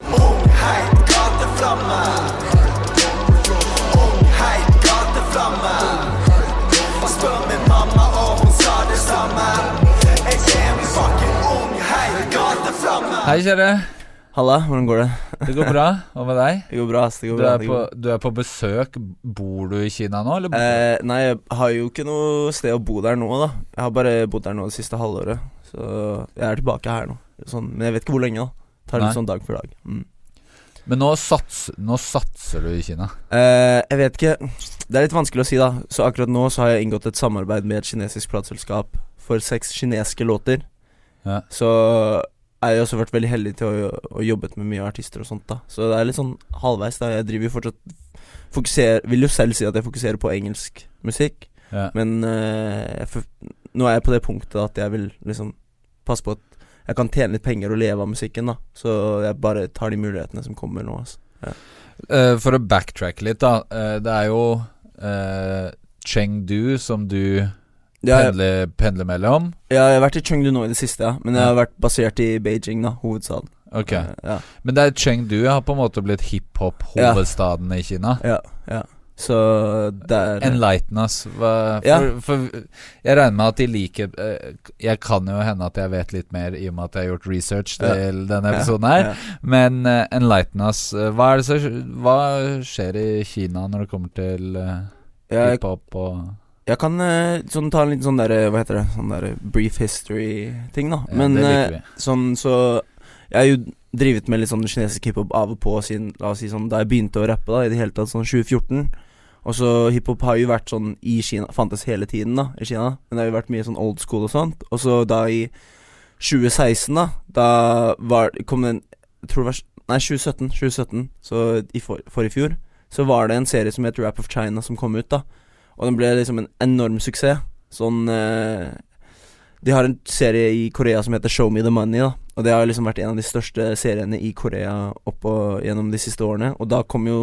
Heit gateflamme. Heit gateflamme. Spør min mamma, og hun sa det samme. Jeg er en fucking ung heit gateflamme. Hei, kjære. Halla, hvordan går det? Det går bra. Hva med deg? Det går bra, ass. Det går Du bra. er, det på, går du er på besøk. Bor du i Kina nå, eller? Eh, nei, jeg har jo ikke noe sted å bo der nå, da. Jeg har bare bodd der nå det siste halvåret. Så jeg er tilbake her nå. Sånn, men jeg vet ikke hvor lenge, da. Tar det litt sånn dag for dag. Mm. Men nå, sats, nå satser du i Kina. Eh, jeg vet ikke Det er litt vanskelig å si, da. Så akkurat nå så har jeg inngått et samarbeid med et kinesisk plateselskap for seks kinesiske låter. Ja. Så har jo også vært veldig heldig til å, å jobbet med mye artister og sånt, da. Så det er litt sånn halvveis, da. Jeg driver jo fortsatt Fokuserer Vil jo selv si at jeg fokuserer på engelsk musikk, Ja. men eh, jeg, nå er jeg på det punktet at jeg vil liksom passe på at jeg kan tjene litt penger og leve av musikken, da. Så jeg bare tar de mulighetene som kommer nå, altså. Eh, for å backtracke litt, da. Uh, det er jo uh, Chengdu som du Ja, pendler, pendler mellom. Ja, jeg har vært i Chengdu nå i det siste, ja. Men jeg har vært basert i Beijing, da. Hovedstaden. Ok. Ja. Men det er Chengdu har på en måte blitt hiphop-hovedstaden i Kina. ja, ja. Så det er Enlighten us. For, Ja. for jeg regner med at de liker eh, Jeg kan jo hende at jeg vet litt mer i og med at jeg har gjort research Ja. til denne episoden her. ja. Men uh, enlighten us. eh, hva, er det så, hva skjer i Kina når det kommer til uh, hiphop og jeg kan sånn ta en liten sånn derre Hva heter det? Sånn derre brief history-ting, da. Ja, Men vi. sånn så Jeg har jo drivet med litt sånn kinesisk hiphop av og på siden La oss si sånn da jeg begynte å rappe, da, i det hele tatt sånn 2014. Og så hiphop har jo vært sånn i Kina Fantes hele tiden, da, i Kina. Men det har jo vært mye sånn old school og sånt. Og så da i 2016, da, da var kom det en Jeg tror det var Nei, 2017. 2017 Så i for, i fjor så var det en serie som het Rap of China som kom ut, da. Og den ble liksom en enorm suksess. Sånn eh, De har en serie i Korea som heter Show Me The Money, da. Og det har liksom vært en av de største seriene i Korea opp og gjennom de siste årene. Og da kom jo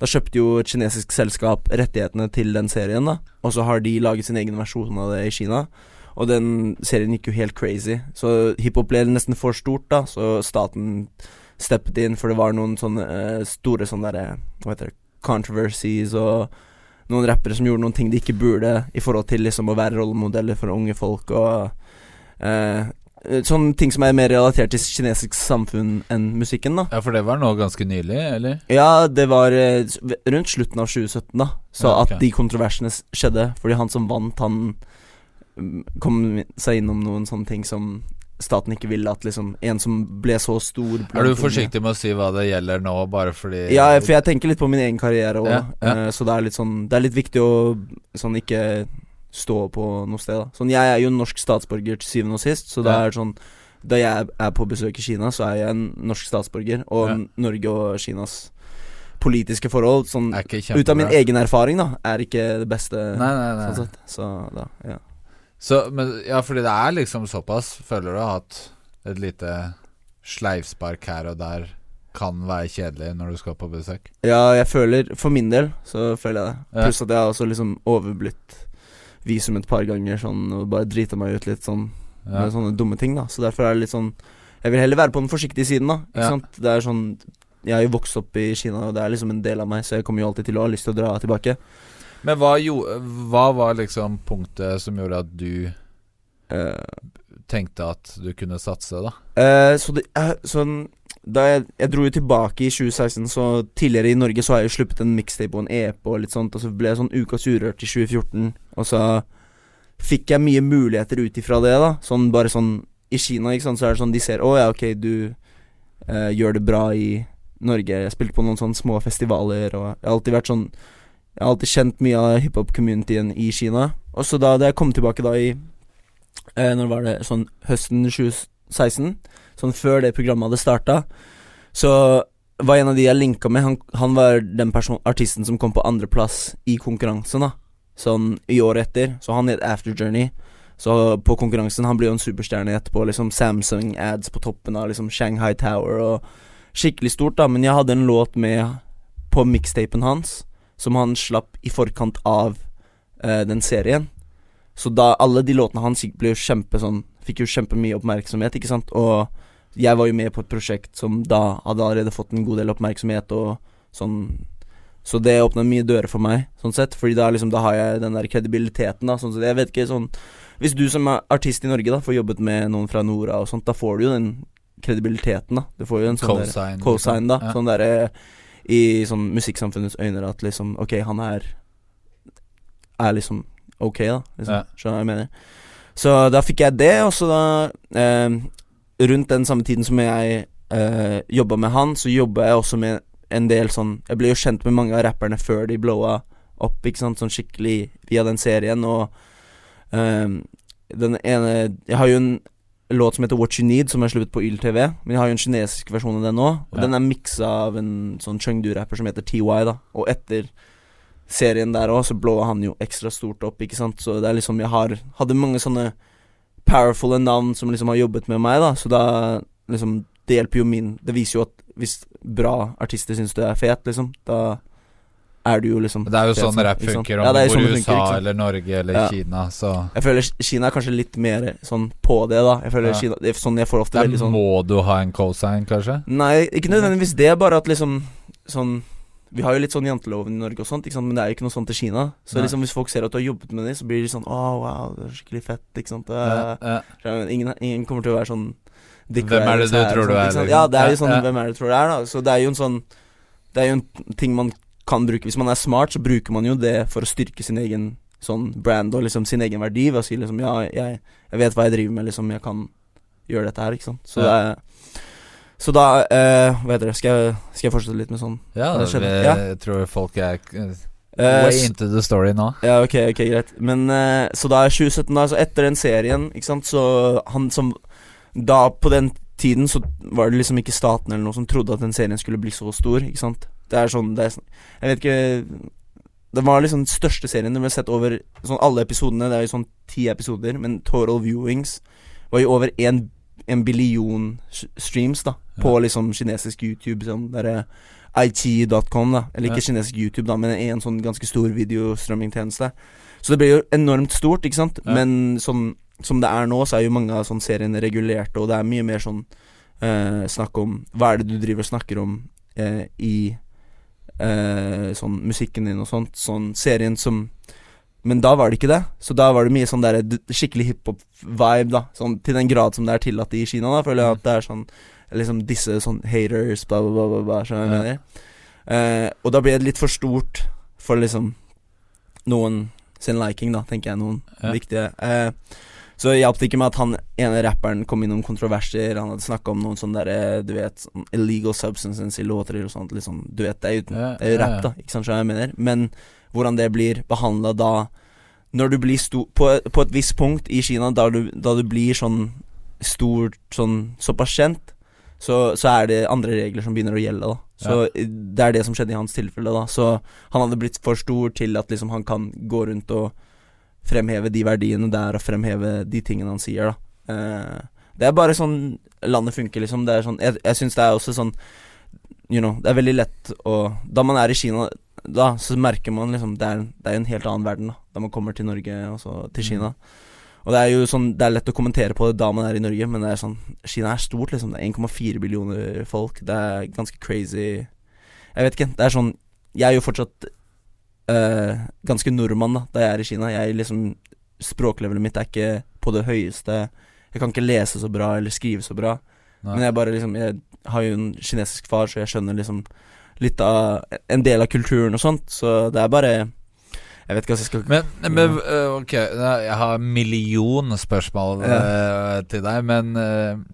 Da kjøpte jo et kinesisk selskap rettighetene til den serien, da. Og så har de laget sin egen versjon av det i Kina. Og den serien gikk jo helt crazy. Så hiphop ble nesten for stort, da. Så staten steppet inn, for det var noen sånne uh, store sånne derre Hva heter det Controversies og noen rappere som gjorde noen ting de ikke burde, i forhold til liksom å være rollemodeller for unge folk og eh, Sånne ting som er mer relatert til kinesisk samfunn enn musikken, da. Ja, for det var nå ganske nylig, eller? Ja, det var eh, rundt slutten av 2017, da. Så Ja, okay. at de kontroversene skjedde. Fordi han som vant, han mm, kom seg innom noen sånne ting som staten ikke ville at liksom En som ble så stor Er du forsiktig med å si hva det gjelder nå, bare fordi Ja, for jeg tenker litt på min egen karriere òg, Ja, ja. så det er litt sånn Det er litt viktig å sånn ikke stå på noe sted, da. Sånn, jeg er jo norsk statsborger til syvende og sist, så det Ja. er sånn Da jeg er på besøk i Kina, så er jeg en norsk statsborger, og Ja. Norge og Kinas politiske forhold sånn. Ut av min egen erfaring, da, er ikke det beste. Nei, nei, nei. Sånn sett. Så da, ja. Så, men, ja, fordi det er liksom såpass Føler du at et lite sleivspark her og der kan være kjedelig når du skal på besøk? Ja, jeg føler For min del så føler jeg det. Pluss at jeg har også liksom overblitt visum et par ganger sånn og bare drita meg ut litt sånn Ja. med sånne dumme ting, da. Så derfor er det litt sånn Jeg vil heller være på den forsiktige siden, da. Ikke Ja. sant? Det er sånn Jeg har jo vokst opp i Kina, og det er liksom en del av meg, så jeg kommer jo alltid til å ha lyst til å dra tilbake. Men hva, jo, hva var liksom punktet som gjorde at du uh, tenkte at du kunne satse, da? Uh, så det, eh, sånn da jeg, jeg dro jo tilbake i 2016, så tidligere i Norge så har jeg jo sluppet en mixtape og en EP og litt sånt, og så ble jeg sånn Ukas Urørt i 2014, og så fikk jeg mye muligheter ut ifra det, da. Sånn bare sånn I Kina, ikke sant, så er det sånn de ser Å ja, ok, du eh, gjør det bra i Norge. Jeg spilte på noen sånne små festivaler, og jeg har alltid vært sånn Jeg har alltid kjent mye av hiphop-communityen i Kina. Og så da, da jeg kom tilbake da i eh, Når var det? Sånn høsten 2016 sånn før det programmet hadde starta, så var en av de jeg linka med, han, han var den person, artisten som kom på andreplass i konkurransen, da. Sånn i året etter. Så han het After Journey. Så på konkurransen Han blir jo en superstjerne etterpå. Liksom Samsung-ads på toppen av liksom Shanghai Tower og Skikkelig stort, da. Men jeg hadde en låt med på mixtapen hans som han slapp i forkant av uh, den serien. Så da alle de låtene hans ble jo kjempe sånn Fikk jo kjempemye oppmerksomhet, ikke sant. Og jeg var jo med på et prosjekt som da hadde allerede fått en god del oppmerksomhet og sånn Så det åpna mye dører for meg, sånn sett. Fordi da liksom Da har jeg den der kredibiliteten, da. Sånn sett. Jeg vet ikke sånn Hvis du som er artist i Norge, da, får jobbet med noen fra Nora og sånt, da får du jo den kredibiliteten, da. Du får jo en sånn Cosign, Cosign, da. liksom. Ja. Sånn derre I sånn musikksamfunnets øyne at liksom Ok, han er Er liksom ok, da. Liksom. Ja. Skjønner du hva jeg mener? Så da fikk jeg det, og så da eh, Rundt den samme tiden som jeg eh, jobba med han, så jobba jeg også med en del sånn Jeg ble jo kjent med mange av rapperne før de blowa opp, ikke sant, sånn skikkelig via den serien, og eh, den ene Jeg har jo en låt som heter What You Need, som er sluppet på YLTV, men jeg har jo en kinesisk versjon av den nå, og Ja. den er miksa av en sånn Chengdu-rapper som heter TY, da, og etter serien der òg, så blå han jo ekstra stort opp, ikke sant. Så det er liksom Jeg har hadde mange sånne powerfulle navn som liksom har jobbet med meg, da. Så da liksom Det hjelper jo min Det viser jo at hvis bra artister syns du er fet, liksom, da er du jo liksom Det er jo fet, sånn rap funker, om Ja, det hvor sånn USA eller Norge eller Ja. Kina, så Jeg føler Kina er kanskje litt mer sånn på det, da. Jeg føler Ja. Kina Det er sånn jeg får ofte Der veldig sånn må du ha en cosign, kanskje? Nei, ikke nødvendigvis det, bare at liksom Sånn Vi har jo litt sånn janteloven i Norge og sånt, men det er jo ikke noe sånt i Kina. Så liksom hvis folk ser at du har jobbet med det, så blir de sånn Å, wow, det er skikkelig fett, ikke sant. Ja, er, ja. ingen, ingen kommer til å være sånn Hvem er det du her tror du er, ikke liksom? Ja, det er jo sånn ja. Hvem er det du tror du er, da? Så det er jo en sånn Det er jo en ting man kan bruke Hvis man er smart, så bruker man jo det for å styrke sin egen sånn brand og liksom sin egen verdi ved å si liksom Ja, jeg, jeg vet hva jeg driver med, liksom. Jeg kan gjøre dette her, ikke sant. Så det er Så da uh, Hva heter det? Skal jeg, skal jeg fortsette litt med sånn? Ja, Det skjedde. Ja. jeg tror folk er eh, way into the story nå. Ja, ok, ok, greit. Men uh, så da er 2017, da, så etter den serien, ikke sant, så han som Da, på den tiden, så var det liksom ikke staten eller noe som trodde at den serien skulle bli så stor, ikke sant. Det er sånn, det er Jeg vet ikke Det var liksom den største serien. Den ble sett over sånn alle episodene. Det er jo sånn ti episoder, men total viewings var jo over en, en billion streams, da, på liksom kinesisk YouTube. Sånn derre IT.com, da. Eller ikke Ja. kinesisk YouTube, da, men en sånn ganske stor videostrømmingtjeneste. Så det ble jo enormt stort, ikke sant. Ja. Men sånn som det er nå, så er jo mange av sånn seriene regulerte, og det er mye mer sånn eh, snakk om Hva er det du driver og snakker om eh, i eh, sånn musikken din og sånt. Sånn serien som Men da var det ikke det. Så da var det mye sånn der skikkelig hiphop-vibe, da. Sånn til den grad som det er tillatt i Kina, da. Føler jeg at det er sånn Liksom disse sånn haters, bla, bla, bla, bla, hva jeg mener? Eh, og da ble det litt for stort for liksom noen sin liking, da, tenker jeg. Noen Ja. viktige. Eh, så hjalp det ikke med at han ene rapperen kom innom kontroverser. Han hadde snakka om noen sånne derre, du vet, sånn illegal substances i låter og sånt. Liksom, du vet, det er jo Ja, er ja, rap, da. Ikke sant, hva jeg mener? Men hvordan det blir behandla da Når du blir stor på, på et visst punkt i Kina, da du, da du blir sånn stor, sånn såpass kjent, så, så er det andre regler som begynner å gjelde, da. Så det er det som skjedde i hans tilfelle, da. Så han hadde blitt for stor til at liksom han kan gå rundt og fremheve de verdiene der, og fremheve de tingene han sier, da. Eh, det er bare sånn landet funker, liksom. Det er sånn Jeg, jeg syns det er også sånn You know, det er veldig lett å Da man er i Kina, da, så merker man liksom Det er, det er en helt annen verden, da. Da man kommer til Norge, og så til Kina. Og det er jo sånn Det er lett å kommentere på det da man er i Norge, men det er sånn Kina er stort, liksom. Det er 1,4 billioner folk. Det er ganske crazy Jeg vet ikke. Det er sånn Jeg er jo fortsatt øh, ganske nordmann da da jeg er i Kina. Jeg liksom Språklevelet mitt er ikke på det høyeste. Jeg kan ikke lese så bra eller skrive så bra. Nei. Men jeg bare liksom Jeg har jo en kinesisk far, så jeg skjønner liksom litt av En del av kulturen og sånt. Så det er bare Jeg vet ikke hva jeg skal Men, men øh, ok, jeg har en million spørsmål ja. til deg, men øh,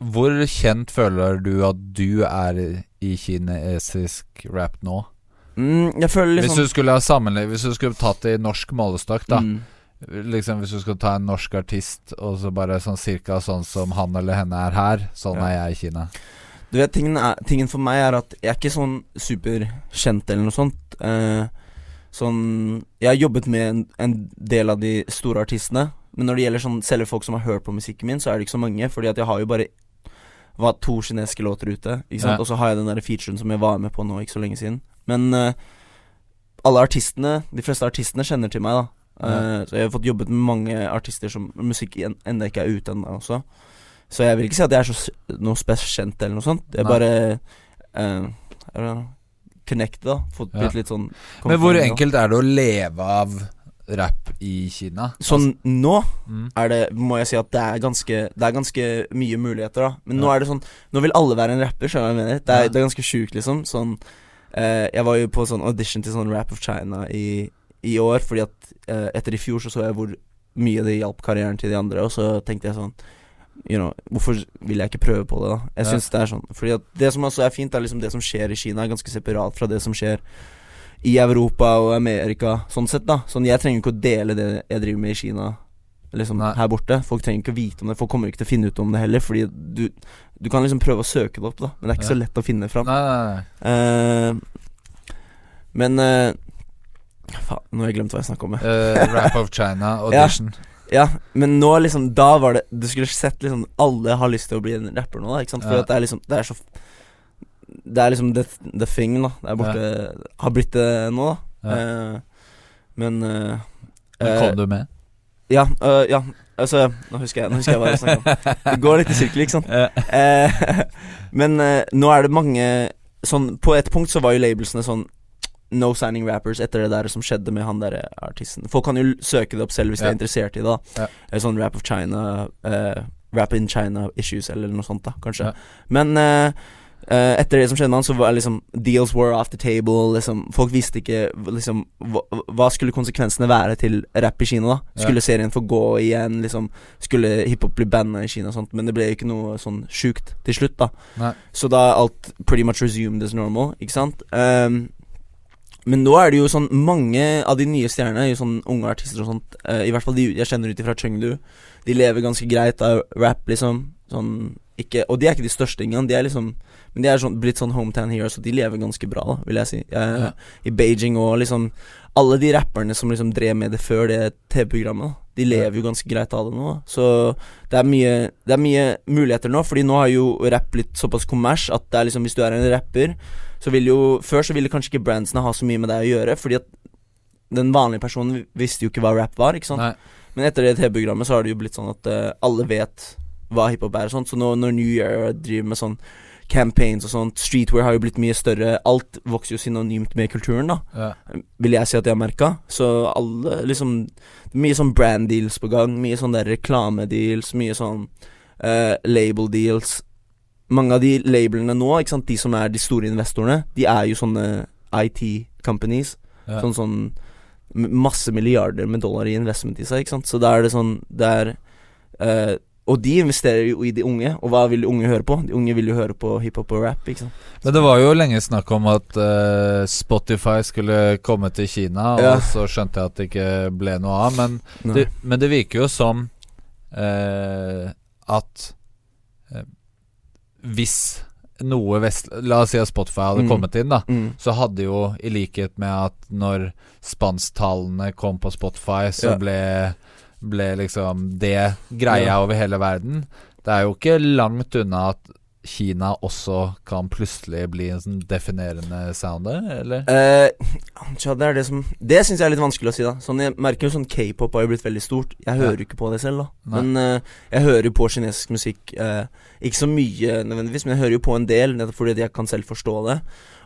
hvor kjent føler du at du er i kinesisk rap nå? mm, Jeg føler Hvis liksom du skulle ha sammenlignet Hvis du skulle tatt det i norsk målestokk, da. mm, Liksom Hvis du skulle ta en norsk artist, og så bare sånn cirka sånn som han eller henne er her, sånn Ja. er jeg i Kina. Du vet, tingen, er, tingen for meg er at jeg er ikke sånn superkjent eller noe sånt. Eh, sånn Jeg har jobbet med en, en del av de store artistene, men når det gjelder sånn selve folk som har hørt på musikken min, så er det ikke så mange, fordi at jeg har jo bare var to kinesiske låter ute, ikke sant? Ja. og så har jeg den der featuren som jeg var med på nå ikke så lenge siden. Men eh, alle artistene, de fleste artistene kjenner til meg, da. Eh, Så jeg har fått jobbet med mange artister som musikk ennå ikke er ute ennå også. Så jeg vil ikke si at jeg er så noe spesielt kjent eller noe sånt. Det er bare uh, I Connected, da. Fått Ja. blitt litt sånn Men hvor enkelt er det å leve av rap i Kina? Sånn nå Mm. er det, må jeg si at det er ganske Det er ganske mye muligheter, da. Men nå er det sånn Nå vil alle være en rapper, skjønner du hva jeg mener? Det er, Ja. det er ganske sjukt, liksom. Sånn eh, Jeg var jo på sånn audition til sånn Rap of China i, i år, fordi at eh, etter i fjor så så jeg hvor mye det hjalp karrieren til de andre, og så tenkte jeg sånn You know, Hvorfor vil jeg ikke prøve på det, da? Jeg Ja. synes det er sånn Fordi at det som også er fint, er liksom det som skjer i Kina, er ganske separat fra det som skjer i Europa og Amerika, sånn sett, da. Sånn, jeg trenger ikke å dele det jeg driver med i Kina, liksom Nei. her borte. Folk trenger ikke å vite om det. Folk kommer ikke til å finne ut om det heller, fordi du, du kan liksom prøve å søke det opp, da, men det er ikke Ja. så lett å finne fram. Nei, nei, nei. Uh, men eh, Faen, nå har jeg glemt hva jeg snakka om. jeg. Eh, Rap of China, audition. Ja, men nå liksom Da var det Du skulle sett liksom Alle har lyst til å bli en rapper nå, da. Ikke sant? For Ja. at det er liksom Det er så Det er liksom the, the thing, da. Det er borte Har blitt det nå, da. Ja. Eh, men uh, Men kom du med? Ja, ja. Altså, nå husker jeg Nå husker jeg hva jeg snakka om. Det går litt i sirkel, ikke sant. Men nå er det mange Sånn På et punkt så var jo labelsene sånn No signing rappers etter det der som skjedde med han der artisten. Folk kan jo søke det opp selv hvis de er interessert i det. da Ja. Eh, Sånn Rap of China eh, Rap in China issues eller noe sånt, da kanskje. Ja. Men eh, eh, etter det som skjedde med han, så var liksom deals were off the table. Liksom, folk visste ikke liksom hva, hva skulle konsekvensene være til rapp i Kina. da Ja. Skulle serien få gå igjen? Liksom Skulle hiphop bli banna i Kina og sånt? Men det ble ikke noe sånn sjukt til slutt, da. Nei. Så da alt pretty much resumed as normal, ikke sant? Ehm, men nå er det jo sånn Mange av de nye stjernene er jo sånn unge artister og sånt. uh, I hvert fall de jeg kjenner ut ifra Chengdu. De lever ganske greit av rap, liksom. Sånn ikke Og de er ikke de største engang. De er liksom Men de er sånn, blitt sånn hometown heroes, og de lever ganske bra, da, vil jeg si. Jeg, Ja. I Beijing og liksom Alle de rapperne som liksom drev med det før det TV-programmet, da, de lever jo ganske greit av det nå. Så det er mye Det er mye muligheter nå, Fordi nå har jo rapp blitt såpass kommers at det er liksom hvis du er en rapper, så vil jo Før så ville kanskje ikke brandsene ha så mye med deg å gjøre, fordi at den vanlige personen visste jo ikke hva rap var, ikke sant. Nei. Men etter det TV-programmet så har det jo blitt sånn at uh, alle vet hva hiphop er og sånt. Så nå når New Year driver med sånn campaigns og sånt, streetwear har jo blitt mye større. Alt vokser jo synonymt med kulturen, da Ja. vil jeg si at jeg har merka. Så alle liksom Mye sånn brand deals på gang. Mye sånn der reklamedeals. Mye sånn uh, label deals. Mange av de labelene nå, ikke sant, de som er de store investorene, de er jo sånne IT companies. Ja. Sånn sånn masse milliarder med dollar i investment i seg, ikke sant. Så da er det sånn Det er eh, Og de investerer jo i de unge, og hva vil de unge høre på? De unge vil jo høre på hiphop og rap, ikke sant. Men det var jo lenge snakk om at uh, Spotify skulle komme til Kina, og Ja. så skjønte jeg at det ikke ble noe av. Men det, men det virker jo som uh, at uh, hvis noe vest... La oss si at Spotify hadde Mm. kommet inn, da. Mm. Så hadde jo, i likhet med at når spansktallene kom på Spotify, så Ja. ble, ble liksom det greia over hele verden. Det er jo ikke langt unna at Kina også kan plutselig bli en sånn definerende sounder, eller? Eh, tja, det er det som Det syns jeg er litt vanskelig å si, da. Sånn, Jeg merker jo sånn K-pop har jo blitt veldig stort. Jeg hører jo ikke på det selv, da. Nei. Men eh, jeg hører jo på kinesisk musikk. eh, ikke så mye nødvendigvis, men jeg hører jo på en del, nettopp fordi jeg kan selv forstå det.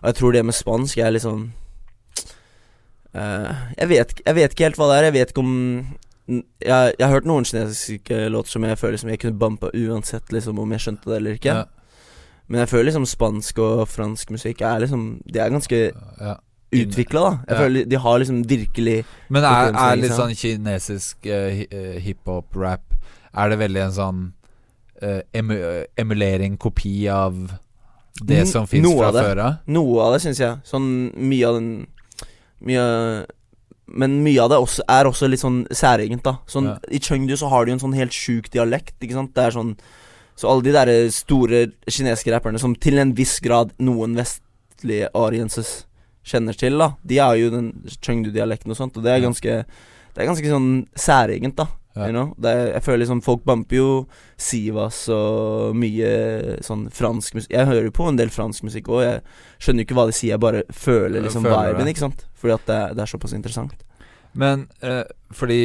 Og jeg tror det med spansk er liksom jeg, vet, jeg vet ikke helt hva det er. Jeg vet ikke om jeg, jeg har hørt noen kinesiske låter som jeg føler som jeg kunne bumpa uansett liksom om jeg skjønte det eller ikke. Ja, Men jeg føler liksom spansk og fransk musikk er liksom De er ganske ja. utvikla, da. Jeg Ja. føler de har liksom virkelig Men er, er litt sånn kinesisk uh, hi- eh, hiphop-rap Er det veldig en sånn uh, emu emulering, kopi av det som fins fra av før av? Noe av det, syns jeg. Sånn mye av den Mye Men mye av det også, er også litt sånn særegent, da. Sånn, Ja. I Chengdu så har de jo en sånn helt sjuk dialekt, ikke sant. Det er sånn Så alle de der store kinesiske rapperne som til en viss grad noen vestlige audiences kjenner til, da, de har jo den Chengdu-dialekten og sånt, og det er ganske Det er ganske sånn særegent, da. Ja. You know? er, jeg føler liksom folk bumper jo Sivas og mye sånn fransk musikk Jeg hører jo på en del fransk musikk òg. Jeg skjønner jo ikke hva de sier, jeg bare føler liksom føler viben, det. ikke sant? Fordi at det det er såpass interessant. Men eh, fordi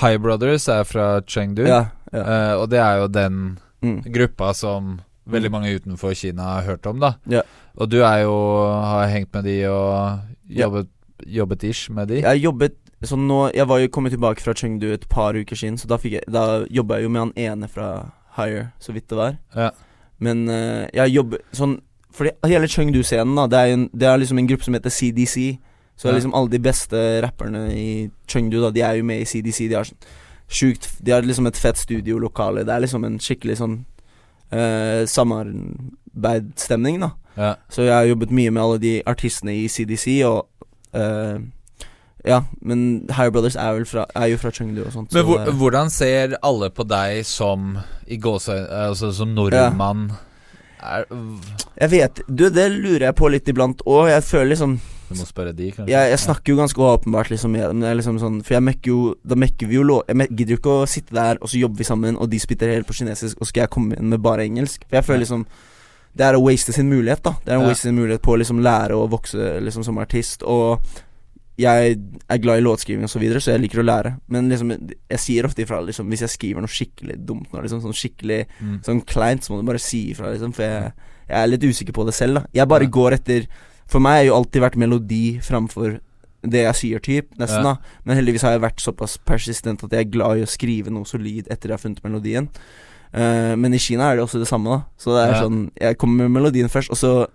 High Brothers er fra Chengdu, Ja, ja. eh, og det er jo den Mm. gruppa som veldig mange utenfor Kina har hørt om, da. Ja. Og du er jo har hengt med de og jobbet, jobbet ish med de. Jeg har jobbet sånn nå Jeg var jo kommet tilbake fra Chengdu et par uker siden, så da, jeg, da jobba jeg jo med han ene fra Higher, så vidt det var. Ja. Men uh, jeg jobber sånn Fordi hele Chengdu-scenen, da, det er, en, det er liksom en gruppe som heter CDC. Så Ja. liksom alle de beste rapperne i Chengdu, da, de er jo med i CDC. De har sånn sjukt De har liksom et fett studiolokale. Det er liksom en skikkelig sånn uh, samarbeidsstemning, da. Ja. Så jeg har jobbet mye med alle de artistene i CDC, og eh, Ja, men Higher Brothers er, fra, er jo fra Chengdu og sånt. Men så hvor, hvordan ser alle på deg som i gåse, Altså som nordmann? Er, Jeg vet Du, det lurer jeg på litt iblant òg. Jeg føler liksom du må spørre de, kanskje. jeg, jeg snakker jo ganske åpenbart liksom liksom sånn For jeg mekker jo Da mekker vi jo lov... Jeg gidder jo ikke å sitte der, og så jobber vi sammen, og de spytter helt på kinesisk, og så skal jeg komme inn med bare engelsk. For jeg føler liksom Det er å waste sin mulighet, da. Det er å Ja. waste sin mulighet på å liksom lære å vokse liksom som artist. Og jeg er glad i låtskriving og så videre, så jeg liker å lære. Men liksom jeg sier ofte ifra liksom hvis jeg skriver noe skikkelig dumt, noe liksom sånn skikkelig Mm. sånn kleint, så må du bare si ifra, liksom. For jeg, jeg er litt usikker på det selv, da. Jeg bare Ja. går etter For meg har jo alltid vært melodi framfor det jeg sier, typ, nesten, Ja. da. Men heldigvis har jeg vært såpass persistent at jeg er glad i å skrive noe solid etter jeg har funnet melodien. Uh, men i Kina er det også det samme, da. Så det er Ja. sånn Jeg kommer med melodien først, og så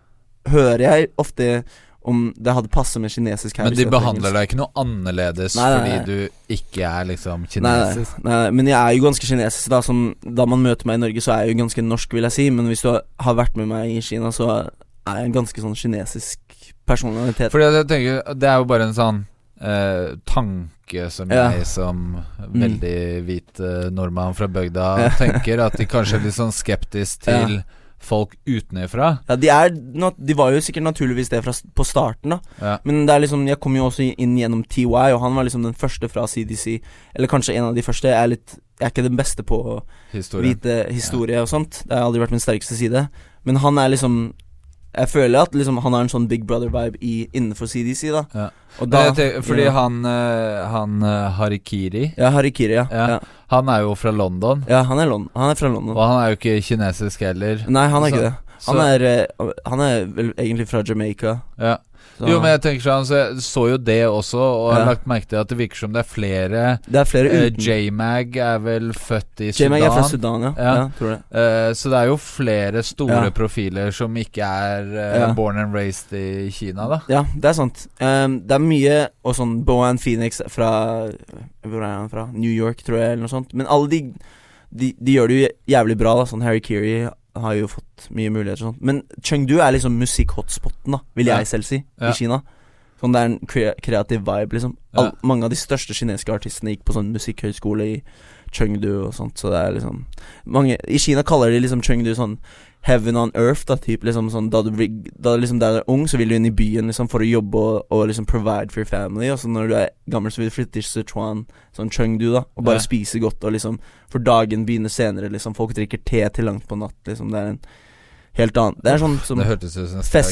hører jeg ofte om det hadde passet med kinesisk her. Men de behandler deg ikke noe annerledes Nei, nei, fordi du ikke er liksom Nei, nei, kinesisk? nei, men jeg er jo ganske kinesisk. Da Som, Da man møter meg i Norge, så er jeg jo ganske norsk, vil jeg si. Men hvis du har- har vært med meg i Kina, så er jeg en ganske sånn kinesisk personalitet. Fordi jeg tenker Det er jo bare en sånn eh, tanke som Ja. jeg som Mm. veldig hvit eh, nordmann fra bygda tenker, at de kanskje er litt sånn skeptisk til Ja. Folk utenfra. Ja, de er De var jo sikkert naturligvis det fra, på starten, da. Ja. Men det er liksom Jeg kom jo også inn gjennom TY, og han var liksom den første fra CDC. Eller kanskje en av de første. Jeg er litt Jeg er ikke den beste på å vite historie og sånt. Det har aldri vært min sterkeste side. Men han er liksom Jeg føler at liksom han har en sånn Big Brother-vibe innenfor CDC, da. Ja. Nei, tenker, fordi ja. han, eh, han eh, Harikiri Ja, Harikiri. Ja. ja. Han er jo fra London. Ja, han er, Lon han er fra London. Og han er jo ikke kinesisk heller. Nei, han er Så- ikke det. Han er, eh, han er vel egentlig fra Jamaica. ja. Så Jo, men jeg tenker sånn Så jeg så jo det også, og har lagt merke til at det virker som det er flere det er flere uten J-Mag er vel født i Sudan. J-Mag er fra Sudan, ja. Ja. ja. tror det. Eh, så det er jo flere store Ja. profiler som ikke er uh, Ja. born and raised i Kina, da. Ja, det er sant. Um, det er mye Og sånn Boan Phoenix fra Hvor er han fra? New York, tror jeg, eller noe sånt. Men alle de De, de gjør det jo jævlig bra, da. Sånn Harry Keary har jo fått mye muligheter og sånt. Men Chengdu er liksom musikk-hotspoten, da, vil jeg selv si, i Kina. Sånn det er en kre kreativ vibe, liksom. All, Mange av de største kinesiske artistene gikk på sånn musikkhøyskole i Chengdu og sånt, så det er liksom mange, I Kina kaller de liksom Chengdu sånn Heaven on earth, da, typ liksom sånn Da du, da liksom da du er ung, så vil du inn i byen liksom for å jobbe og, og liksom provide for your family, og så når du er gammel, så vil du flytte til Sichuan, sånn Chengdu, da, og bare Ja. spise godt, og liksom For dagen begynner senere, liksom. Folk drikker te til langt på natt, liksom. Det er en helt annen Det er sånn som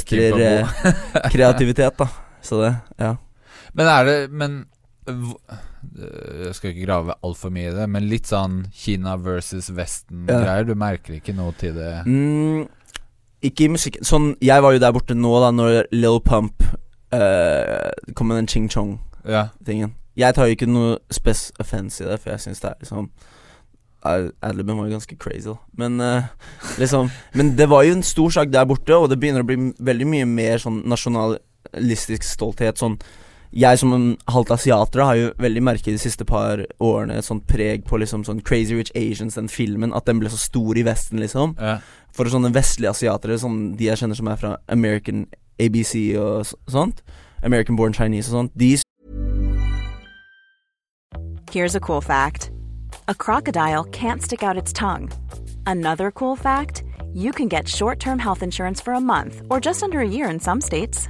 Kim eh, kreativitet, da. Så det, ja. Men er det Men Jeg skal ikke grave altfor mye i det, men litt sånn Kina versus Vesten-greier. Du merker ikke noe til det? Mm, ikke i musikken. Sånn, jeg var jo der borte nå, da, når Lil Pump uh, kom med den Ching Chong-tingen. Ja. Jeg tar jo ikke noe spes offense i det, for jeg syns det er liksom Ad- Adliben var jo ganske crazy, da. Men uh, liksom Men det var jo en stor sak der borte, og det begynner å bli veldig mye mer sånn nasjonalistisk stolthet. Sånn Jeg som en halvt asiater har jo veldig merket de siste par årene et sånt preg på liksom sånn Crazy Rich Asians, den filmen, at den ble så stor i Vesten, liksom. Ja. For sånne vestlige asiatere, sånn de jeg kjenner som er fra American ABC og sånt, American Born Chinese og sånt, de Here's a cool fact a crocodile can't stick out its tongue. Another cool fact you can get short term health insurance for a month or just under a year in some states.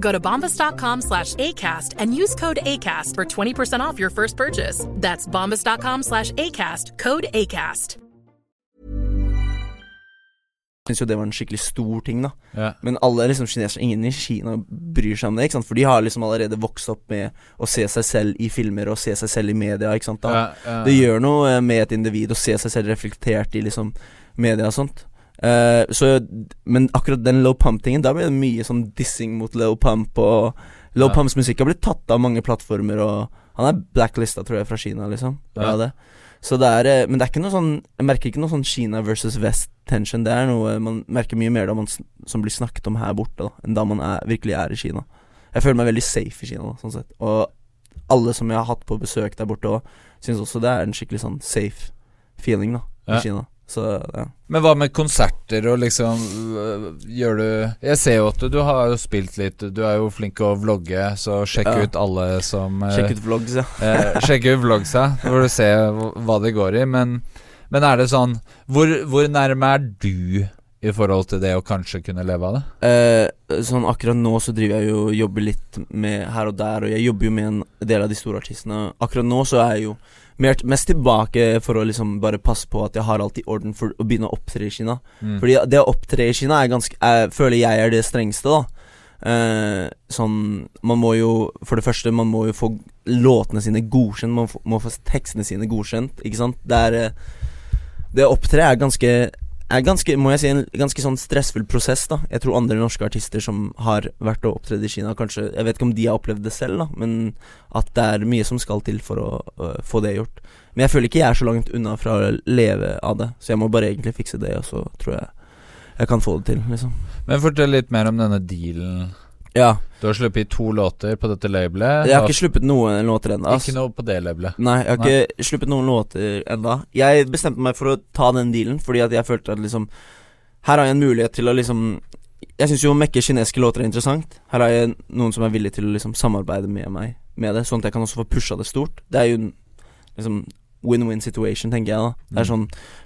Go to bombas.com slash ACAST and use code ACAST for 20% off your first purchase. That's bombas.com slash ACAST, code ACAST. Jeg syns jo det var en skikkelig stor ting, da. Ja. Men alle liksom kinesere, ingen i Kina bryr seg om det, ikke sant. For de har liksom allerede vokst opp med å se seg selv i filmer og se seg selv i media, ikke sant. Da. Ja, ja. Det gjør noe eh, med et individ å se seg selv reflektert i liksom media og sånt. Eh, så Men akkurat den Low Pump-tingen, da ble det mye sånn dissing mot Low Pump, og Low Ja. Pumps musikk har blitt tatt av mange plattformer, og han er blacklista, tror jeg, fra Kina, liksom. Ja. Det. Så det er eh, Men det er ikke noe sånn Jeg merker ikke noe sånn Kina versus West-tension. Det er noe man merker mye mer da man, som blir snakket om her borte, da enn da man er, virkelig er i Kina. Jeg føler meg veldig safe i Kina, da, sånn sett. Og alle som jeg har hatt på besøk der borte òg, syns også det er en skikkelig sånn safe feeling, da, Ja. i Kina. Så ja. Men hva med konserter og liksom øh, Gjør du Jeg ser jo at du, har jo spilt litt, du er jo flink til å vlogge, så sjekk Ja. ut alle som øh, Sjekk ut vlogs, ja. eh, Sjekk ut ja hvor du ser hva- hva det går i. Men, men er det sånn hvor, hvor nærme er du i forhold til det å kanskje kunne leve av det? Eh, sånn akkurat nå så driver jeg jo og jobber litt med her og der, og jeg jobber jo med en del av de store artistene. Akkurat nå så er jeg jo mer, mest tilbake for å liksom bare passe på at jeg har alt i orden for å begynne å opptre i Kina. Mm. Fordi det å opptre i Kina er ganske Jeg føler jeg er det strengeste, da. Eh, sånn Man må jo For det første, man må jo få låtene sine godkjent. Man må, må få tekstene sine godkjent, ikke sant. Det er eh, Det å opptre er ganske er ganske, må jeg si, en ganske sånn stressfull prosess, da. Jeg tror andre norske artister som har vært og opptredd i Kina, kanskje Jeg vet ikke om de har opplevd det selv, da, men at det er mye som skal til for å uh, få det gjort. Men jeg føler ikke jeg er så langt unna fra å leve av det, så jeg må bare egentlig fikse det, og så tror jeg jeg kan få det til, liksom. Men fortell litt mer om denne dealen. Ja. Du har sluppet to låter på dette labelet. Jeg har ikke sluppet noen låter ennå. Ikke noe på det labelet. Nei, jeg har ikke sluppet noen låter ennå. Jeg bestemte meg for å ta den dealen fordi at jeg følte at liksom Her har jeg en mulighet til å liksom Jeg syns jo å mekke kinesiske låter er interessant. Her har jeg noen som er villig til å liksom samarbeide med meg med det, sånn at jeg kan også få pusha det stort. Det er jo en liksom win-win situation, tenker jeg da. Det er sånn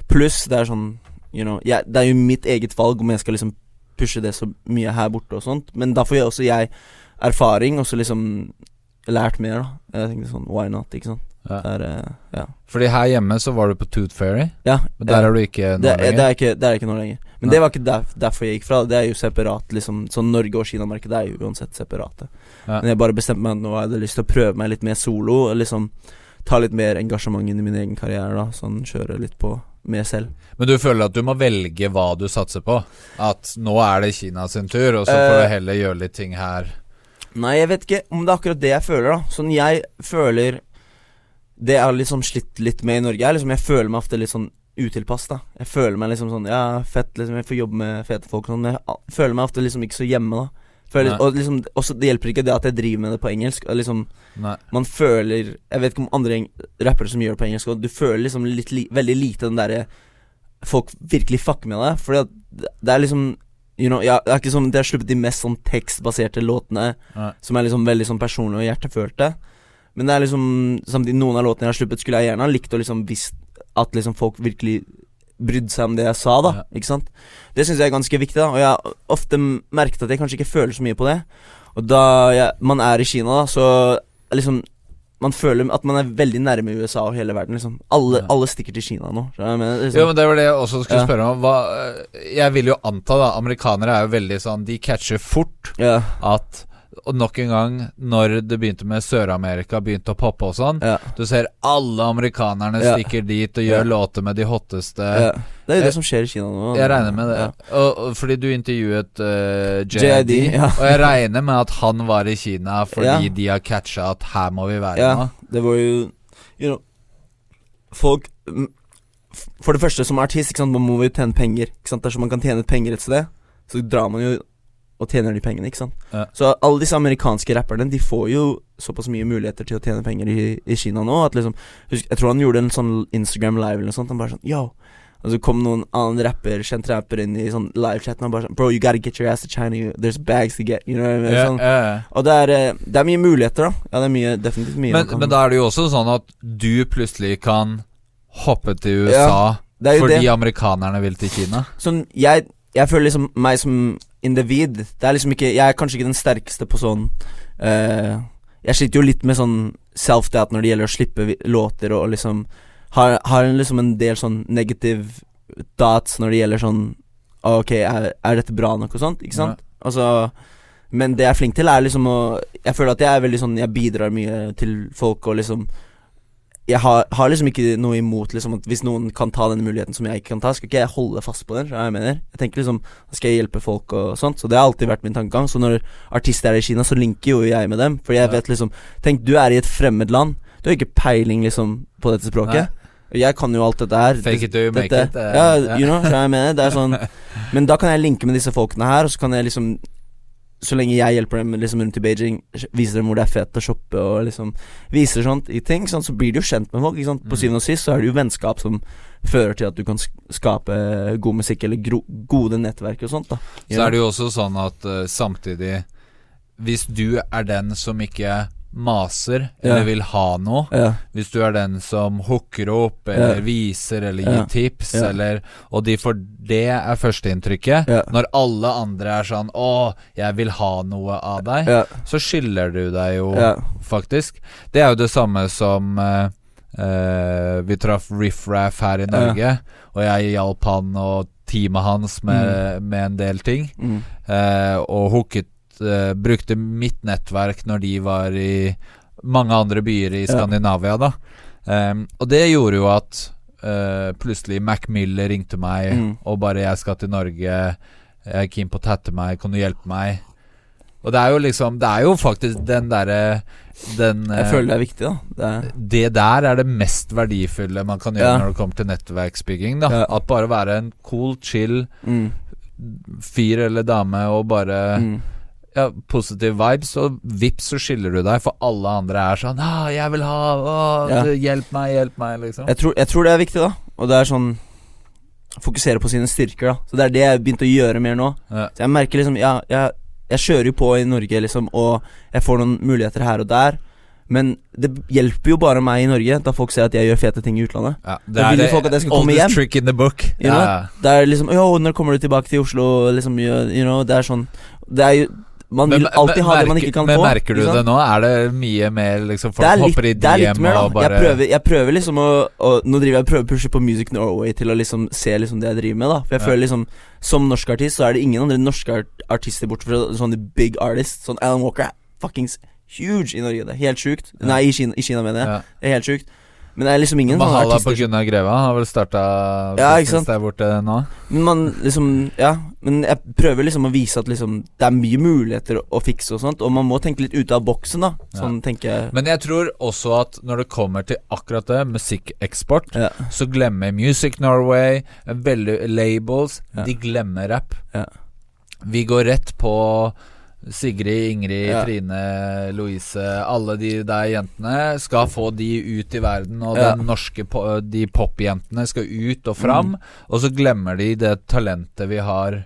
Pluss det er sånn You know jeg, Det er jo mitt eget valg om jeg skal liksom pushe det så mye her borte og sånt, men da får jeg også jeg erfaring, og så liksom lært mer, da. Jeg tenkte sånn Why not, ikke sant. Ja. Der, er, eh, ja. Fordi her hjemme så var du på Tooth Fairy, ja men der ja. er du ikke nå det, er- det, er ikke, det er ikke nå lenger. Men Nei. det var ikke der, derfor jeg gikk fra. Det er jo separat. liksom Sånn Norge og Kina-markedet er jo uansett separate. Ja. Men jeg bare bestemte meg nå hadde jeg lyst til å prøve meg litt mer solo. Og liksom ta litt mer engasjement inn i min egen karriere. da Sånn kjøre litt på med selv. Men du føler at du må velge hva du satser på? At nå er det Kina sin tur, og så får Eh, du heller gjøre litt ting her? Nei, jeg vet ikke om det er akkurat det jeg føler, da. Sånn jeg føler Det jeg har liksom slitt litt med i Norge, er liksom Jeg føler meg ofte litt sånn utilpass, da. Jeg føler meg liksom sånn Ja, fett, liksom. Jeg får jobbe med fete folk og sånn, jeg føler meg ofte liksom ikke så hjemme, da. Føler, og liksom også, Det hjelper ikke det at jeg driver med det på engelsk. Liksom Man føler Jeg vet ikke om andre rappere som gjør det på engelsk, og du føler liksom litt li veldig lite den derre Folk virkelig fucker med deg. Fordi at det er liksom You know, jeg, det er ikke sånn Det har sluppet de mest sånn tekstbaserte låtene Nei. som er liksom veldig sånn personlige og hjertefølte. Men det er liksom Samtidig noen av låtene jeg har sluppet, skulle jeg gjerne ha likt å liksom visst at liksom folk virkelig brydde seg om det jeg sa, da. Ikke sant? Det syns jeg er ganske viktig, da. Og jeg har ofte merket at jeg kanskje ikke føler så mye på det. Og da jeg, man er i Kina, da, så liksom Man føler at man er veldig nærme USA og hele verden, liksom. Alle, Ja. alle stikker til Kina nå. mener? liksom. Jo, men det var det jeg også skulle spørre om. Hva, jeg vil jo anta, da Amerikanere er jo veldig sånn De catcher fort ja, at Og nok en gang, når det begynte med Sør-Amerika, begynte å poppe og sånn ja, Du ser alle amerikanerne Ja. stikker dit og gjør Ja. låter med de hotteste. Det er jo Jeg- det som skjer i Kina nå. Jeg regner med det. Og, og fordi du intervjuet uh, JID, JID, og jeg regner med at han var i Kina fordi de har catcha at her må vi være Ja, nå. det var jo You know Folk mm, For det første, som artist, sant, man må jo tjene penger. Dersom man kan tjene penger et sted, så drar man jo og tjener de pengene, ikke sant. Ja. Så alle disse amerikanske rapperne, de får jo såpass mye muligheter til å tjene penger i, i Kina nå, at liksom husk, Jeg tror han gjorde en sånn Instagram live eller noe sånt, han bare sånn Yo! Og så kom noen annen rapper, kjent rapper, inn i sånn livechatten og bare sånn Bro, you gotta get your ass to China, you, there's bags to get, you know what I mean? Yeah, Sånn. yeah. Og det er, eh, det er mye muligheter, da. Ja, det er mye, definitivt mye. Men, men da er det jo også sånn at du plutselig kan hoppe til USA Ja, fordi det. amerikanerne vil til Kina. Sånn, jeg, jeg føler liksom meg som individ. Det er liksom ikke Jeg er kanskje ikke den sterkeste på sånn uh, Jeg sliter jo litt med sånn self-doubt når det gjelder å slippe låter og liksom Har, har en liksom en del sånn negative dots når det gjelder sånn Ok, er, er dette bra nok? og sånt, ikke sant? Altså Men det jeg er flink til, er liksom å Jeg føler at jeg er veldig sånn Jeg bidrar mye til folk og liksom jeg har, har liksom ikke noe imot liksom at hvis noen kan ta denne muligheten som jeg ikke kan ta, skal ikke jeg holde fast på den. hva Jeg mener Jeg tenker liksom skal jeg hjelpe folk og sånt. Så det har alltid vært min tankegang. Så når artister er i Kina, så linker jo jeg med dem. Fordi jeg Ja. vet liksom Tenk, du er i et fremmed land. Du har ikke peiling liksom på dette språket. Nei. Jeg kan jo alt dette her. Fake it do you make it, Uh, Ja, you know, Så jeg mener. Det er sånn Men da kan jeg linke med disse folkene her, og så kan jeg liksom så lenge jeg hjelper dem liksom rundt i Beijing, viser dem hvor det er fett å shoppe og liksom viser sånt i ting, sånn, så blir du jo kjent med folk. På Mm. syvende og sist så er det jo vennskap som fører til at du kan skape god musikk eller gode nettverk og sånt. da Så er det jo også sånn at uh, samtidig Hvis du er den som ikke maser eller Ja. vil ha noe Ja, Hvis du er den som hooker opp eller Ja. viser eller gir tips eller Og de får det er førsteinntrykket. Ja. Når alle andre er sånn 'Å, jeg vil ha noe av deg', så skiller du deg jo faktisk. Det er jo det samme som uh, uh, Vi traff Riff Raff her i Norge, og jeg hjalp han og teamet hans med, med en del ting. mm, Uh, og hooket eh, Brukte mitt nettverk når de var i mange andre byer i. Skandinavia, da. Um, og det gjorde jo at uh, plutselig Mac Miller ringte meg Mm. og bare 'Jeg skal til Norge. Jeg er keen på å tatte meg. Kan du hjelpe meg?' Og det er jo liksom Det er jo faktisk den derre den Jeg eh, føler det er viktig, da. Det er, det der er det mest verdifulle man kan gjøre Ja. når det kommer til nettverksbygging. Da Ja. At bare være en cool, chill mm, fyr eller dame og bare mm, ja, positive vibes, og vips så skiller du deg, for alle andre er sånn 'Jeg vil ha å, Ja. Hjelp meg, hjelp meg', liksom. jeg, tror, jeg tror det er viktig, da. Og det er sånn Fokusere på sine styrker, da. Så det er det jeg begynte å gjøre mer nå. Ja. Så jeg merker liksom Ja, jeg, jeg kjører jo på i Norge, liksom, og jeg får noen muligheter her og der. Men det hjelper jo bare meg i Norge, da folk ser at jeg gjør fete ting i utlandet. Ja, det Da vil jo det folk at jeg skal komme hjem. trick in the book. You know? Ja. Det er liksom Yo, når kommer du tilbake til Oslo? Liksom, you know, det er sånn Det er jo Man vil alltid ha det man ikke kan men få. merker du det nå? Er det mye mer liksom Folk litt, hopper i DM mer, og bare Jeg prøver, jeg prøver liksom å, å Nå driver jeg og prøver å pushe på Music Norway til å liksom se liksom det jeg driver med, da. For jeg Ja. føler liksom Som norsk artist så er det ingen andre norske artister bortsett fra sånne big artists. Sånn Alan Walker er fuckings huge i Norge. Det er helt sjukt. Nei, i Kina, i Kina mener jeg. ja. Det er helt sjukt. Men det er liksom ingen Mahala på Gunnar Greva har vel starta Ja, der borte nå? Men man liksom Ja, men jeg prøver liksom å vise at liksom det er mye muligheter å, fikse og sånt, og man må tenke litt ute av boksen, da. Sånn tenker jeg. Men jeg tror også at når det kommer til akkurat det, musikkeksport, Ja. så glemmer Music Norway, veldig labels, Ja. de glemmer rapp. Ja. Vi går rett på Sigrid, Ingrid, Ja. Trine, Louise Alle de der jentene skal få de ut i verden, og Ja. den norske po de popjentene skal ut og fram. Mm. Og så glemmer de det talentet vi har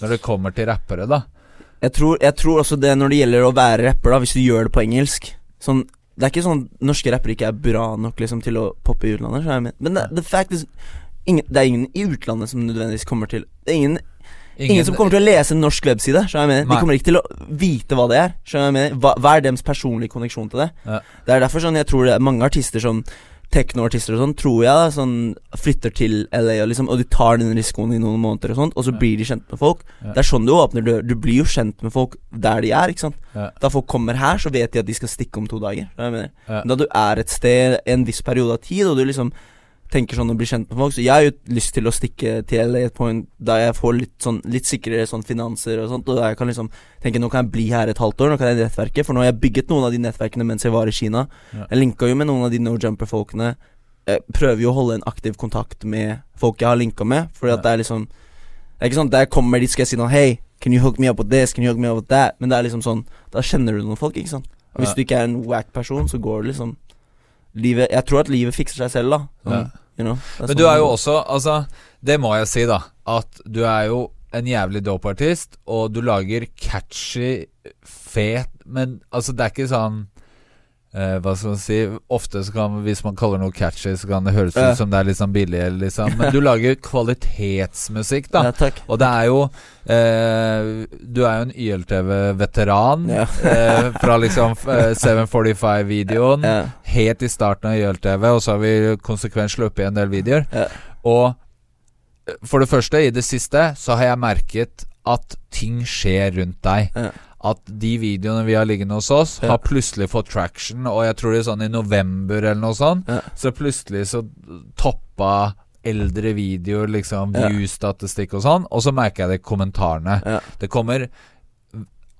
når det kommer til rappere, da. Jeg tror, jeg tror også det når det gjelder å være rapper, da hvis du gjør det på engelsk Sånn Det er ikke sånn norske rappere ikke er bra nok liksom til å poppe i utlandet. Men det, the fact is ingen, Det er ingen i utlandet som nødvendigvis kommer til Det er ingen, ingen, som kommer til å lese en norsk webside. De kommer ikke til å vite hva det er. Hva, hva er deres personlige konneksjon til det? Ja. Det er derfor sånn jeg tror det er mange artister som Teknoartister og sånn, tror jeg da sånn flytter til LA og liksom Og de tar den risikoen i noen måneder og sånt, og så Ja. blir de kjent med folk. Ja. Det er sånn du åpner dør. Du blir jo kjent med folk der de er, ikke sant. Da folk kommer her, så vet de at de skal stikke om to dager. Da du er et sted en viss periode av tid, og du liksom tenker sånn å bli kjent med folk Så jeg har jo lyst til å stikke til et point der jeg får litt sånn Litt sikrere sånn finanser og sånt, og da jeg kan liksom tenke nå kan jeg bli her et halvt år, nå kan jeg nettverke, for nå har jeg bygget noen av de nettverkene mens jeg var i Kina. Ja. Jeg linka jo med noen av de No Jumper-folkene. Prøver jo å holde en aktiv kontakt med folk jeg har linka med, fordi at Ja. det er liksom Det er ikke sånn der jeg kommer dit, skal jeg si noe Hei, can you hook me up with this? Can you hook me up with that? Men det er liksom sånn Da kjenner du noen folk, ikke sant? Og hvis Ja. du ikke er en wack person, så går det liksom Livet Jeg tror at livet fikser seg selv, da. Sånn, Ja. you know? Men sånn du er jo også Altså, det må jeg si, da. At du er jo en jævlig dope artist, og du lager catchy, fet Men altså, det er ikke sånn eh, hva skal man si Ofte så kan Hvis man kaller noe catchy, så kan det høres ut som det er litt sånn billig, liksom. Men du lager kvalitetsmusikk, da. Ja, takk. Og det er jo eh, Du er jo en YLTV-veteran. Ja. eh, fra liksom eh, 745-videoen Ja. helt i starten av YLTV, og så har vi konsekvent sluppet en del videoer. Ja. Og eh, for det første, i det siste, så har jeg merket at ting skjer rundt deg. At de videoene vi har liggende hos oss, Ja. har plutselig fått traction. Og jeg tror det er sånn i november eller noe sånt, Ja. så plutselig så toppa eldre videoer, liksom, view-statistikk og sånn. Og så merker jeg det i kommentarene. Ja. Det kommer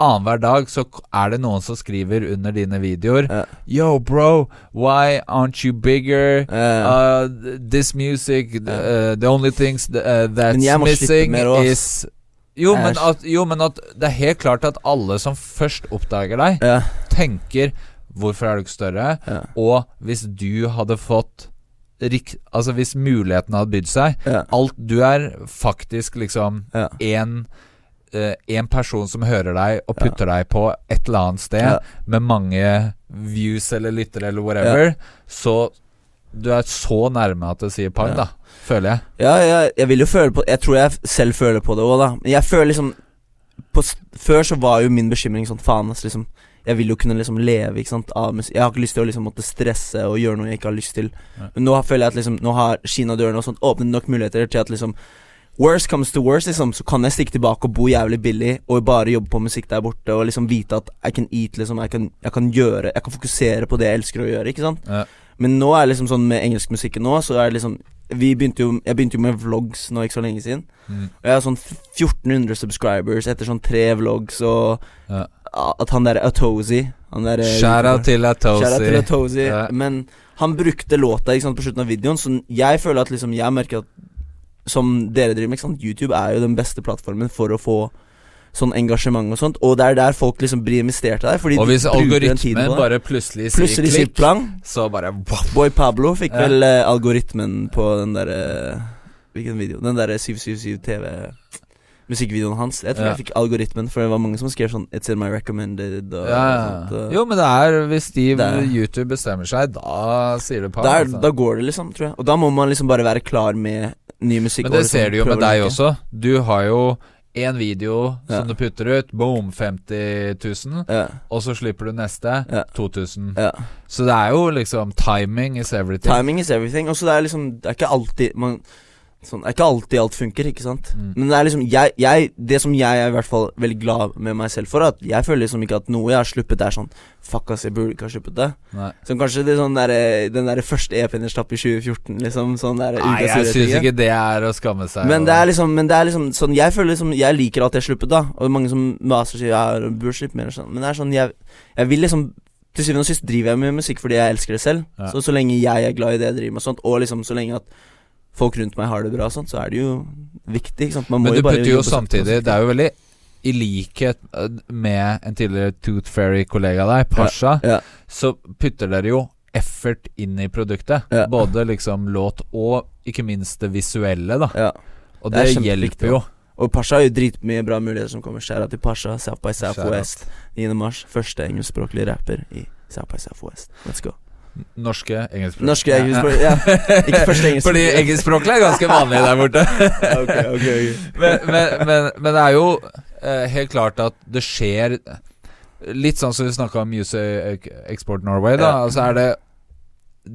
Annenhver dag så er det noen som skriver under dine videoer. Yo, bro, why aren't you bigger? Uh, this music, uh, the only things th- uh, that's missing is jo men, at, jo, men at det er helt klart at alle som først oppdager deg, ja. tenker 'Hvorfor er du ikke større?' Ja. Og hvis du hadde fått Altså hvis muligheten hadde bydd seg Ja. Alt Du er faktisk liksom Ja. en eh, en person som hører deg og putter deg på et eller annet sted Ja. med mange views eller lyttere eller whatever, så du er så nærme at det sier pang, Ja. da. Føler jeg. Ja, jeg, jeg vil jo føle på Jeg tror jeg selv føler på det òg, da. Men jeg føler liksom på, Før så var jo min bekymring sånn faen, ass, liksom. Jeg vil jo kunne liksom leve ikke sant av musikk. Jeg har ikke lyst til å liksom måtte stresse og gjøre noe jeg ikke har lyst til. Ja. Men nå føler jeg at liksom Nå har Kina-dørene og sånt åpnet nok muligheter til at liksom Worst comes to worst, liksom, så kan jeg stikke tilbake og bo jævlig billig og bare jobbe på musikk der borte og liksom vite at I can eat, liksom. Jeg kan, jeg kan gjøre Jeg kan fokusere på det jeg elsker å gjøre, ikke sant. Ja. Men nå er det liksom sånn med engelskmusikken nå, så er det liksom begynte jo, Jeg begynte jo med vlogs nå ikke så lenge siden. Mm. Og jeg har sånn 1400 subscribers etter sånn tre vlogs, og Ja. at han derre Atozy han der, til Shout-out til. Atozy. Ja. Men han brukte låta sant, på slutten av videoen, så jeg føler at liksom Jeg merker at Som dere driver med, YouTube er jo den beste plattformen for å få sånn engasjement og sånt. Og det er der folk liksom blir investert i deg. Fordi Og hvis de algoritmen bare plutselig sier Plutselig klikk, plang. så bare wow. Boy Pablo fikk Ja. vel eh, algoritmen på den derre Hvilken video? Den derre 777 TV Musikkvideoen hans. Jeg tror Ja. jeg fikk algoritmen, for det var mange som skrev sånn It's in my recommended og ja, sånt, ja. og- Jo, men det er hvis de Det er- YouTube bestemmer seg, da sier det pang. Der, altså. Da går det, liksom, tror jeg. Og da må man liksom bare være klar med ny musikk. Men det liksom ser du jo med deg også. Du har jo én video Ja. som du putter ut, boom, 50 000. Ja. Og så slipper du neste, Ja. 2000. ja. Så det er jo liksom Timing is everything. Timing is everything. Og så det er liksom Det er ikke alltid man, Sånn, det er ikke alltid alt funker, ikke sant? Mm. Men det er liksom jeg, jeg, Det som jeg er i hvert fall veldig glad med meg selv for, at jeg føler liksom ikke at noe jeg har sluppet, er sånn Fuck, ass, jeg burde ikke ha sluppet det. Nei. Som kanskje det sånn der, den der første EP-en jeg slapp i 2014, liksom. Sånn der Nei, jeg syns ikke det er å skamme seg. Men det er liksom Men det er liksom sånn Jeg føler liksom Jeg liker at jeg har sluppet, da. Og mange som maser sier jeg burde slippe mer sånn. Men det er sånn Jeg, jeg vil liksom Til syvende og sist driver jeg med musikk fordi jeg elsker det selv. Ja. Så så lenge jeg er glad i det jeg driver med, sånt og liksom så lenge at folk rundt meg har det bra, sånt, så er det jo viktig. Men du putter jo samtidig. Det er jo veldig i likhet eh, med en tidligere Tooth Fairy-kollega av deg, Pasha, Ja. så putter dere jo effort inn i produktet. Ja. Både liksom låt og ikke minst det visuelle, da. ja. Og Det det, hjelper jo. Og Pasha har jo dritmye bra muligheter som kommer. Skjæra til Pasha, South by South Southwest 9. mars. Første engelskspråklige rapper i South by Southwest. Let's go. Norske, engelskspråklige Norske engelskspråklige Ja. Ikke første engelskspråklige. Fordi engelskspråklige er ganske vanlig der borte. okay, okay, okay. men, men, men, men det er jo eh, helt klart at det skjer Litt sånn som vi snakka om Music Export Norway, da. Ja. Altså er det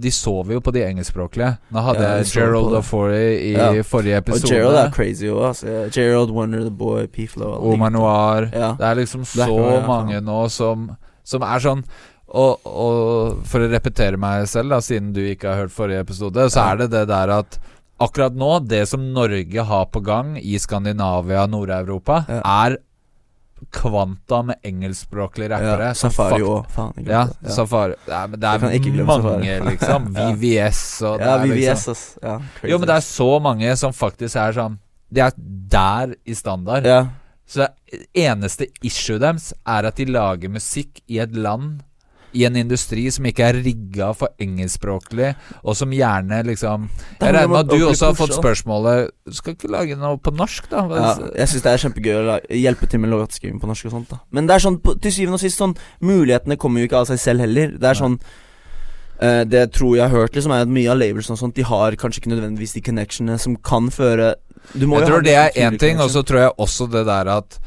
De sover jo på de engelskspråklige. Nå hadde Ja, jeg Gerald. Ofori i Ja. forrige Og episode. Gerald er crazy òg, altså. Gerald, Wonder the Boy, P-Flow Omar Noir. Ja. Det er liksom så mange nå som, som er sånn og, og for å repetere meg selv, da siden du ikke har hørt forrige episode, så er det det der at akkurat nå, det som Norge har på gang i Skandinavia og Nord-Europa, Ja. er kvanta med engelskspråklige rappere. Ja, Safari òg, faen. Ja, ja. Safari. Ja, men det er mange, Safari. liksom. VVS og det ja, VVS, liksom. Ja. Jo, men det er så mange som faktisk er sånn De er der i standard. Ja, Så eneste issue deres er at de lager musikk i et land i en industri som ikke er rigga for engelskspråklig, og som gjerne liksom Jeg regner med at du også har fått spørsmålet Du skal ikke lage noe på norsk, da? ja, jeg syns det er kjempegøy å hjelpe til med låtskriving på norsk og sånt. da Men det er sånn, til syvende og sist, sånn mulighetene kommer jo ikke av seg selv heller. Det er sånn eh, Det jeg tror jeg har hørt, liksom er at mye av labels og sånt De har kanskje ikke nødvendigvis de connectionene som kan føre Jeg tror det er én ting, og så tror jeg også det der at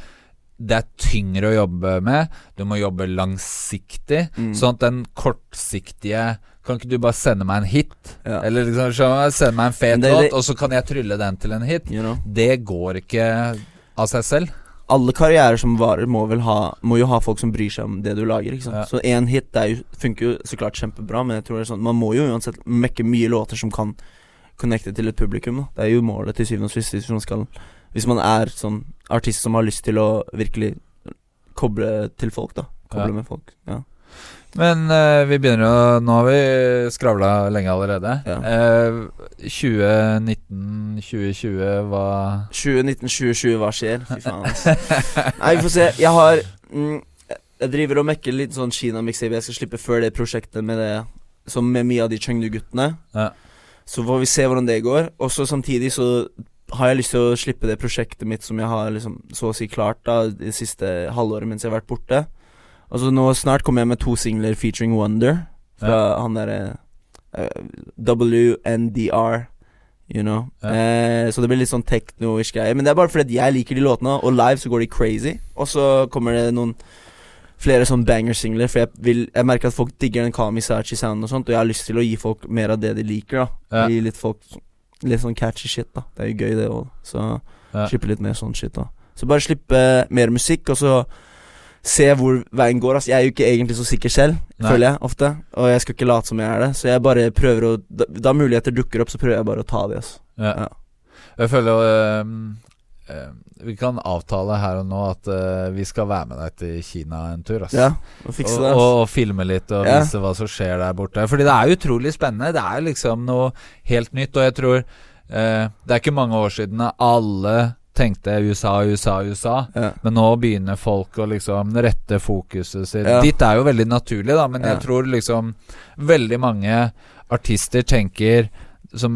det er tyngre å jobbe med. Du må jobbe langsiktig. Mm. Sånn at den kortsiktige Kan ikke du bare sende meg en hit? Ja. Eller liksom sende meg en fet låt, og så kan jeg trylle den til en hit. you know? Det går ikke av seg selv. Alle karrierer som varer, må vel ha Må jo ha folk som bryr seg om det du lager. Ja. Så én hit det jo, funker jo så klart kjempebra, men jeg tror det er sånn man må jo uansett mekke mye låter som kan connecte til et publikum. Da. Det er jo målet til syvende og sist hvis man skal Hvis man er sånn artist som har lyst til å virkelig koble til folk, da. Koble Ja. med folk. Ja. Men uh, vi begynner å Nå har vi skravla lenge allerede. Ja. Uh, 2019-2020 hva 2019-2020, hva skjer? Fy faen. Nei, vi får se. Jeg har mm, Jeg driver og mekker litt sånn Kina-mixtape jeg skal slippe før det prosjektet med det Som med mye av de Chengdu-guttene. Ja. Så får vi se hvordan det går. Og så samtidig så har jeg lyst til å slippe det prosjektet mitt som jeg har liksom så å si klart da det siste halvåret mens jeg har vært borte. Altså nå snart kommer jeg med to singler featuring Wonder. Fra han derre uh, WNDR. You know. Ja. Eh, så det blir litt sånn techno-ish greie. Men det er bare fordi jeg liker de låtene, og live så går de crazy. Og så kommer det noen flere sånn banger-singler, for jeg, vil, jeg merker at folk digger den Kami Sachi-sounden og sånt, og jeg har lyst til å gi folk mer av det de liker, da. Ja. Gi litt folk litt sånn catchy shit, da. Det er jo gøy, det òg. Så Ja. slippe litt mer sånn shit, da. Så bare slippe mer musikk, og så se hvor veien går. Altså, jeg er jo ikke egentlig så sikker selv, Nei. føler jeg ofte. Og jeg skal ikke late som jeg er det. Så jeg bare prøver å Da, da muligheter dukker opp, så prøver jeg bare å ta de, altså. Ja. Ja. Jeg føler øhm, Vi kan avtale her og nå at uh, vi skal være med deg til Kina en tur. Altså. Ja, og fikse det. Altså. og, og filme litt og Ja. vise hva som skjer der borte. Fordi det er utrolig spennende. Det er liksom noe helt nytt. Og jeg tror uh, Det er ikke mange år siden alle tenkte USA, USA, USA. Ja. Men nå begynner folk å liksom rette fokuset sitt Ja. Ditt er jo veldig naturlig, da, men jeg tror liksom veldig mange artister tenker som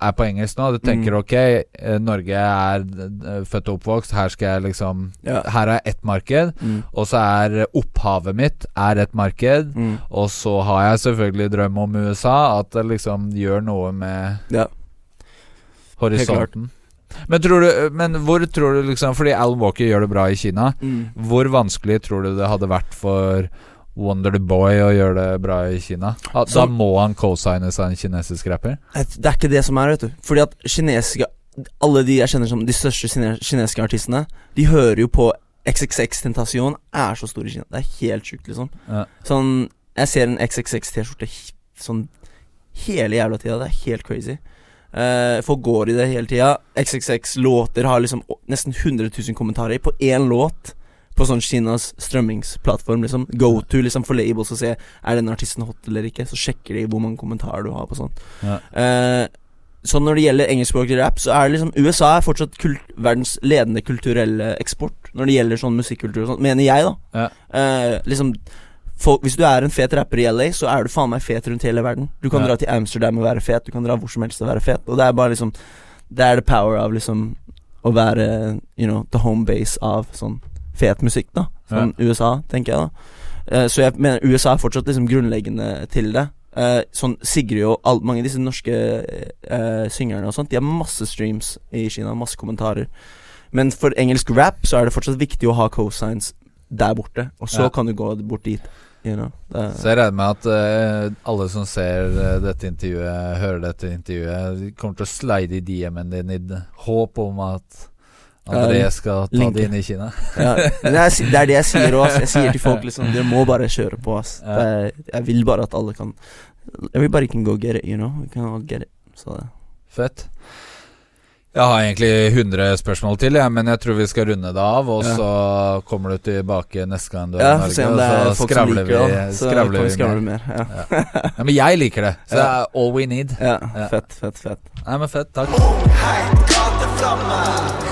er på engelsk nå, du tenker Mm. ok, eh, Norge er eh, født og oppvokst, her skal jeg liksom Ja. Her er ett marked, Mm. og så er opphavet mitt er et marked. Mm. Og så har jeg selvfølgelig drøm om USA, at det liksom gjør noe med Ja. horisonten. Men, tror du, men hvor tror du liksom Fordi Alan Walker gjør det bra i Kina. Mm. Hvor vanskelig tror du det hadde vært for Wonder the Boy Og gjøre det bra i Kina? Da, da Som- må han co-signes av en kinesisk rapper? Det er ikke det som er, vet du. Fordi at kinesiske Alle de jeg kjenner som de største kinesiske artistene, de hører jo på XXX Tentasjon er så stor i Kina. Det er helt sjukt, liksom. Ja. Sånn Jeg ser en XXX-T-skjorte sånn hele jævla tida. Det er helt crazy. Uh, folk går i det hele tida. XXX-låter har liksom nesten 100 000 kommentarer på én låt. På sånn Kinas strømmingsplattform. Liksom Go to liksom for labels og se Er denne artisten hot eller ikke. Så sjekker de hvor mange kommentarer du har på sånn. Ja. Eh, så når det gjelder engelskspråklig rap, så er det liksom USA er fortsatt kult, verdens ledende kulturelle eksport når det gjelder sånn musikkultur og sånt, mener jeg, da. Ja. Eh, liksom folk, Hvis du er en fet rapper i LA, så er du faen meg fet rundt hele verden. Du kan Ja. dra til Amsterdam og være fet, du kan dra hvor som helst og være fet. Og det er bare liksom Det er the power av liksom å være you know, the home base av sånn fet musikk, da. Sånn USA, tenker jeg, da. Eh, så jeg mener USA er fortsatt liksom grunnleggende til det. Eh, sånn Sigrid og all, mange av disse norske eh, syngerne og sånt, de har masse streams i Kina, masse kommentarer. Men for engelsk rap så er det fortsatt viktig å ha cosigns der borte, og så Ja. kan du gå bort dit. You know. Så jeg regner med at uh, alle som ser uh, dette intervjuet, hører dette intervjuet, kommer til å slide i DM-en din i håp om at André Ja, skal ta linke. det inn i Kina. ja. Men det, er, det er det jeg sier òg. Jeg sier til folk liksom Dere må bare kjøre på. Ass. Ja. Det er, jeg vil bare at alle kan Everybody can go get it, you know. We can all get it. Så det Fett. Jeg har egentlig 100 spørsmål til, ja, men jeg tror vi skal runde det av. Og Ja. så kommer du tilbake neste gang du er Ja, i Norge, og så skravler vi. Så skravler vi vi skravle mer. mer. Ja. Ja. ja, Men jeg liker det, så det er all we need. ja. Ja. Fett, fett, fett. Nei, men fett. Takk. Oh, gateflamme.